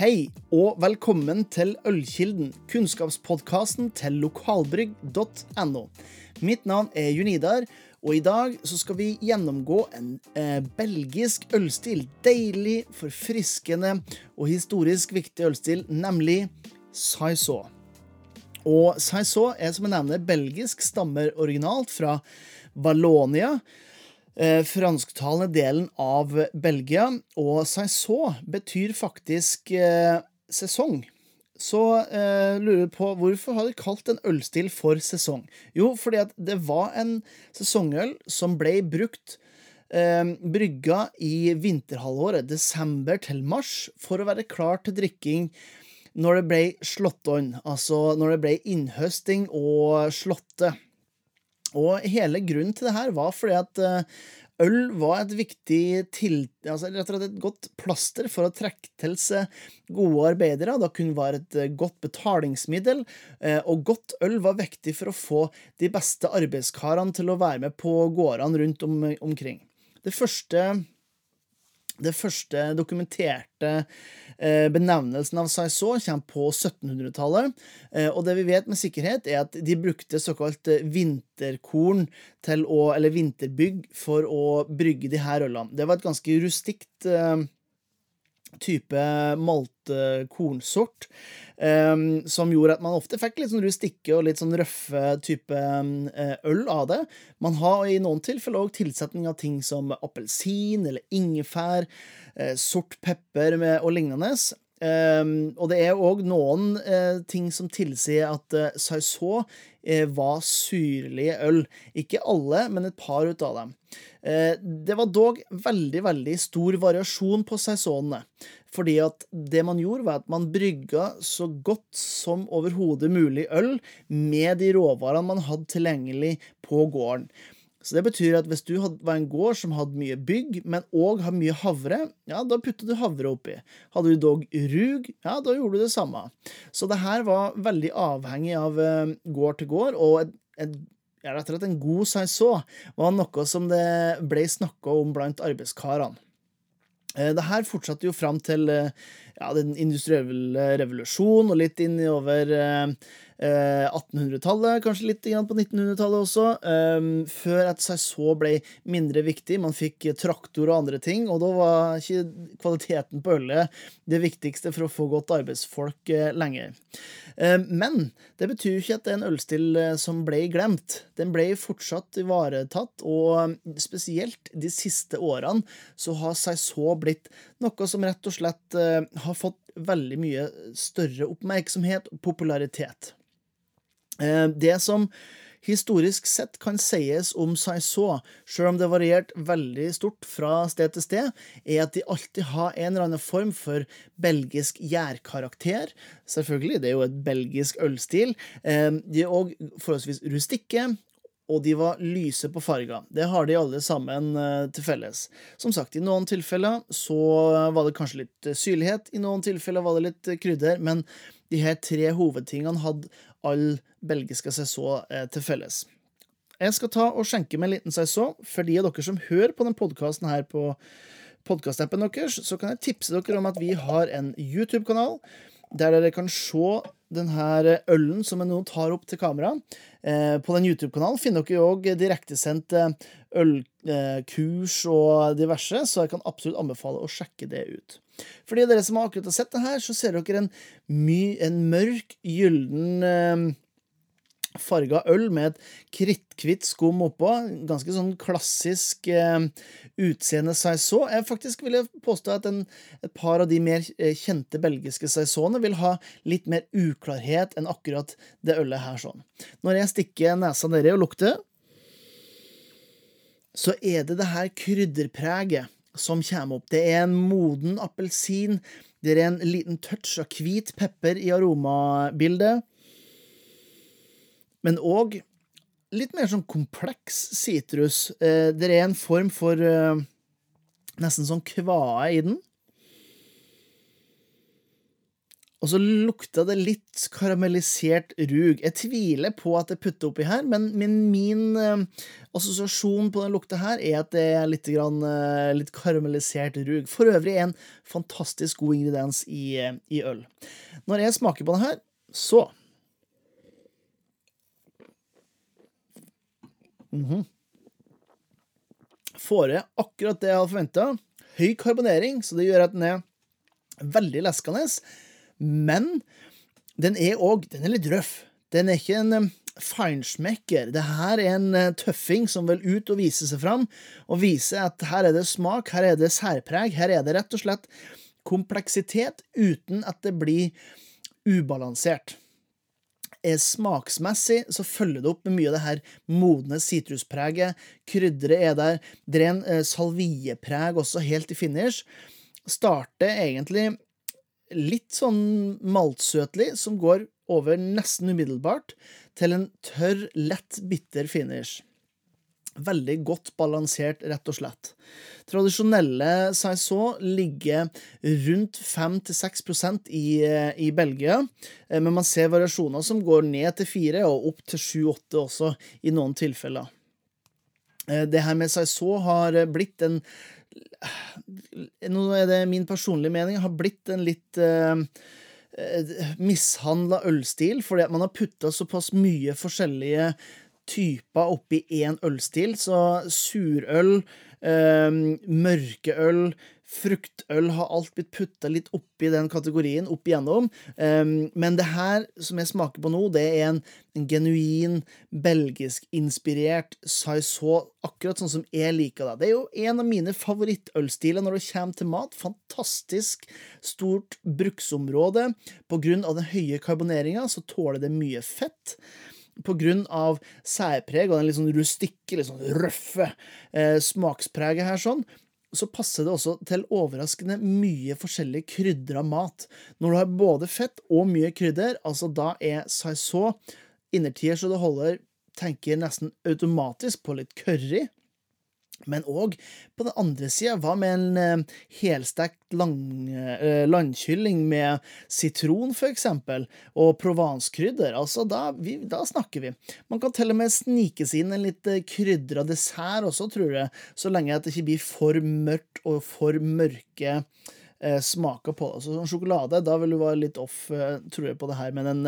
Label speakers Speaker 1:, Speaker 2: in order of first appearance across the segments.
Speaker 1: Hei, og velkommen til Ølkilden, kunnskapspodkasten til lokalbrygg.no. Mitt navn er Junidar, og i dag så skal vi gjennomgå en eh, belgisk ølstil. Deilig, forfriskende og historisk viktig ølstil, nemlig Saison. Og Saison er som jeg nevner belgisk, stammer originalt fra Vallonia fransktalende delen av Belgia, og saison betyr faktisk eh, sesong. Så eh, lurer jeg på hvorfor har de kalt en ølstil for sesong? Jo, fordi at det var en sesongøl som ble brukt eh, brygga i vinterhalvåret, desember til mars, for å være klar til drikking når det ble slått on, altså når det ble innhøsting og slåtte. Og hele grunnen til det her var fordi at eh, øl var et viktig til, altså rett og slett et godt plaster for å trekke til seg gode arbeidere. Det kunne være et eh, godt betalingsmiddel, eh, og godt øl var viktig for å få de beste arbeidskarene til å være med på gårdene rundt om, omkring. Det første det første dokumenterte eh, benevnelsen av saison kommer på 1700-tallet, eh, og det vi vet med sikkerhet, er at de brukte såkalt eh, vinterkorn å, eller vinterbygg for å brygge de her ølene. Det var et ganske rustikt type maltkornsort um, som gjorde at man ofte fikk litt sånn rustikke og litt sånn røffe type uh, øl av det. Man har i noen tilfeller òg tilsetning av ting som appelsin eller ingefær, uh, sort pepper og lignende. Um, og det er òg noen uh, ting som tilsier at uh, saison uh, var syrlige øl. Ikke alle, men et par ut av dem. det var dog veldig, veldig stor variasjon på saisonene. Fordi at det man gjorde, var at man brygga så godt som overhodet mulig øl med de råvarene man hadde tilgjengelig på gården. Så det betyr at hvis du var en gård som hadde mye bygg, men òg har mye havre, ja, da putta du havre oppi. Hadde du dog rug, ja, da gjorde du det samme. Så det her var veldig avhengig av uh, gård til gård, og et, et, og slett en god saison var noe som det ble snakka om blant arbeidskarene. Uh, det her fortsatte jo fram til uh, ja, den industrielle revolusjon og litt inn over 1800-tallet, eh, kanskje litt på 1900-tallet også, um, før at saison ble mindre viktig. Man fikk traktor og andre ting, og da var ikke kvaliteten på ølet det viktigste for å få godt arbeidsfolk lenger. Um, men det betyr jo ikke at det er en ølstil som ble glemt. Den ble fortsatt ivaretatt, og spesielt de siste årene så har saison blitt noe som rett og slett uh, har fått veldig mye større oppmerksomhet og popularitet. Eh, det som historisk sett kan sies om saison, selv om det varierte veldig stort fra sted til sted, er at de alltid har en eller annen form for belgisk gjærkarakter. Selvfølgelig, det er jo et belgisk ølstil. Eh, de er òg forholdsvis rustikke, og de var lyse på farga. Det har de alle sammen eh, til felles. Som sagt, i noen tilfeller så var det kanskje litt syrlighet, i noen tilfeller var det litt krydder, men de her tre hovedtingene hadde all belgiske saison eh, til felles. Jeg skal ta og skjenke meg en liten saison. For de av dere som hører på denne podkasten her på podkastappen deres, så kan jeg tipse dere om at vi har en YouTube-kanal der dere kan se denne ølen som jeg nå tar opp til kamera. Eh, på den YouTube-kanalen finner dere òg direktesendt ølkurs og diverse, så jeg kan absolutt anbefale å sjekke det ut. For de dere som har akkurat sett det her, så ser dere en, my, en mørk, gyllen eh, farga øl med et kritthvitt skum oppå. Ganske sånn klassisk eh, utseende saison. Jeg faktisk vil påstå at en, et par av de mer eh, kjente belgiske saisonene vil ha litt mer uklarhet enn akkurat det ølet her sånn. Når jeg stikker nesa nedi og lukter, så er det det her krydderpreget som kommer opp. Det er en moden appelsin. Det er en liten touch av hvit pepper i aromabildet men òg litt mer sånn kompleks sitrus. Eh, det er en form for eh, nesten sånn kvae i den. Og så lukta det litt karamellisert rug. Jeg tviler på at jeg putter oppi her, men min, min uh, assosiasjon på den lukta her er at det er litt, grann, litt karamellisert rug. For øvrig en fantastisk god ingrediens i, i øl. Når jeg smaker på den her, så mm -hmm. Får jeg akkurat det jeg hadde forventa. Høy karbonering, så det gjør at den er veldig leskende. Men den er òg litt røff. Den er ikke en um, feinschmecker. Det her er en uh, tøffing som vil ut og vise seg fram, og vise at her er det smak, her er det særpreg, her er det rett og slett kompleksitet uten at det blir ubalansert. Er smaksmessig så følger det opp med mye av det her modne sitruspreget. Krydderet er der. Det er en eh, salviepreg også, helt i finish. Starter egentlig litt sånn maltsøtlig, som går over nesten umiddelbart til en tørr, lett bitter finish. Veldig godt balansert, rett og slett. Tradisjonelle saison ligger rundt 5-6% i, i Belgia, eh, men man ser variasjoner som går ned til 4 og opp til 7-8 også, i noen tilfeller. Eh, det her med saison har blitt en Nå er det min personlige mening, har blitt en litt uh, mishandla ølstil, fordi at man har putta såpass mye forskjellige typer oppi én ølstil. Så surøl, eh, mørkeøl, fruktøl har alt blitt putta litt oppi den kategorien opp igjennom. Um, men det her som jeg smaker på nå, det er en, en genuin belgisk-inspirert saison, akkurat sånn som jeg liker det. Det er jo en av mine favorittølstiler når det kommer til mat. Fantastisk stort bruksområde. På grunn av den høye karboneringa så tåler det mye fett på grunn av særpreg og den litt sånn rustikke, litt sånn røffe eh, smakspreget her, sånn, så passer det også til overraskende mye forskjellig krydra mat. Når du har både fett og mye krydder, altså da er saison innertier så det holder tenker nesten automatisk på litt curry. Men òg på den andre sida, hva med en eh, helstekt lang, eh, landkylling med sitron, for eksempel, og provanskrydder? Altså, da, vi, da, snakker vi. Man kan til og med snike seg inn en litt eh, krydra dessert også, tror jeg, så lenge det ikke blir for mørkt og for mørke smaker på det. Så sjokolade, da vil du være litt off, tror jeg, på det her, men en,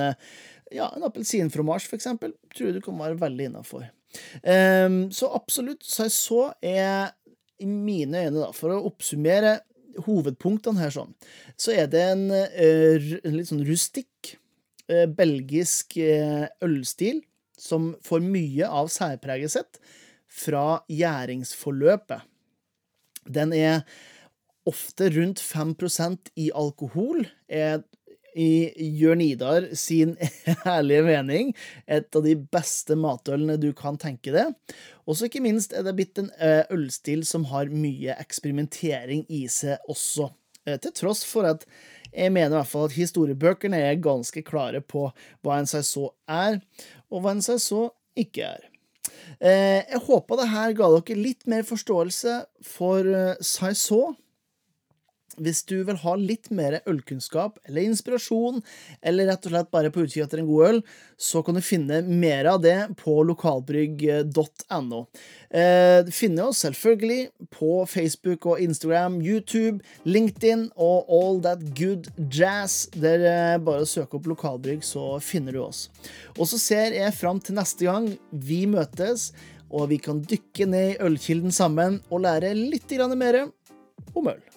Speaker 1: ja, en appelsinfromasj, for eksempel, tror jeg du kan være veldig innafor. Um, så absolutt, så er i mine øyne, da, for å oppsummere hovedpunktene her sånn, så er det en, uh, en litt sånn rustikk, uh, belgisk ølstil som får mye av særpreget sitt fra gjæringsforløpet. Den er ofte rundt 5% i alkohol, er i Jørn Idar sin ærlige mening et av de beste matølene du kan tenke deg. Og så ikke minst er det blitt en eh, ølstil som har mye eksperimentering i seg også. Eh, til tross for at jeg mener i hvert fall at historiebøkene er ganske klare på hva en saison er, og hva en saison ikke er. Eh, jeg håper det her ga dere litt mer forståelse for saison hvis du vil ha litt mer ølkunnskap eller inspirasjon, eller rett og slett bare på utkikk etter en god øl, så kan du finne mer av det på lokalbrygg.no. Eh, finner oss selvfølgelig på Facebook og Instagram, YouTube, LinkedIn og all that good jazz. Der eh, bare søk opp Lokalbrygg, så finner du oss. Og så ser jeg fram til neste gang vi møtes, og vi kan dykke ned i ølkilden sammen og lære litt mer om øl.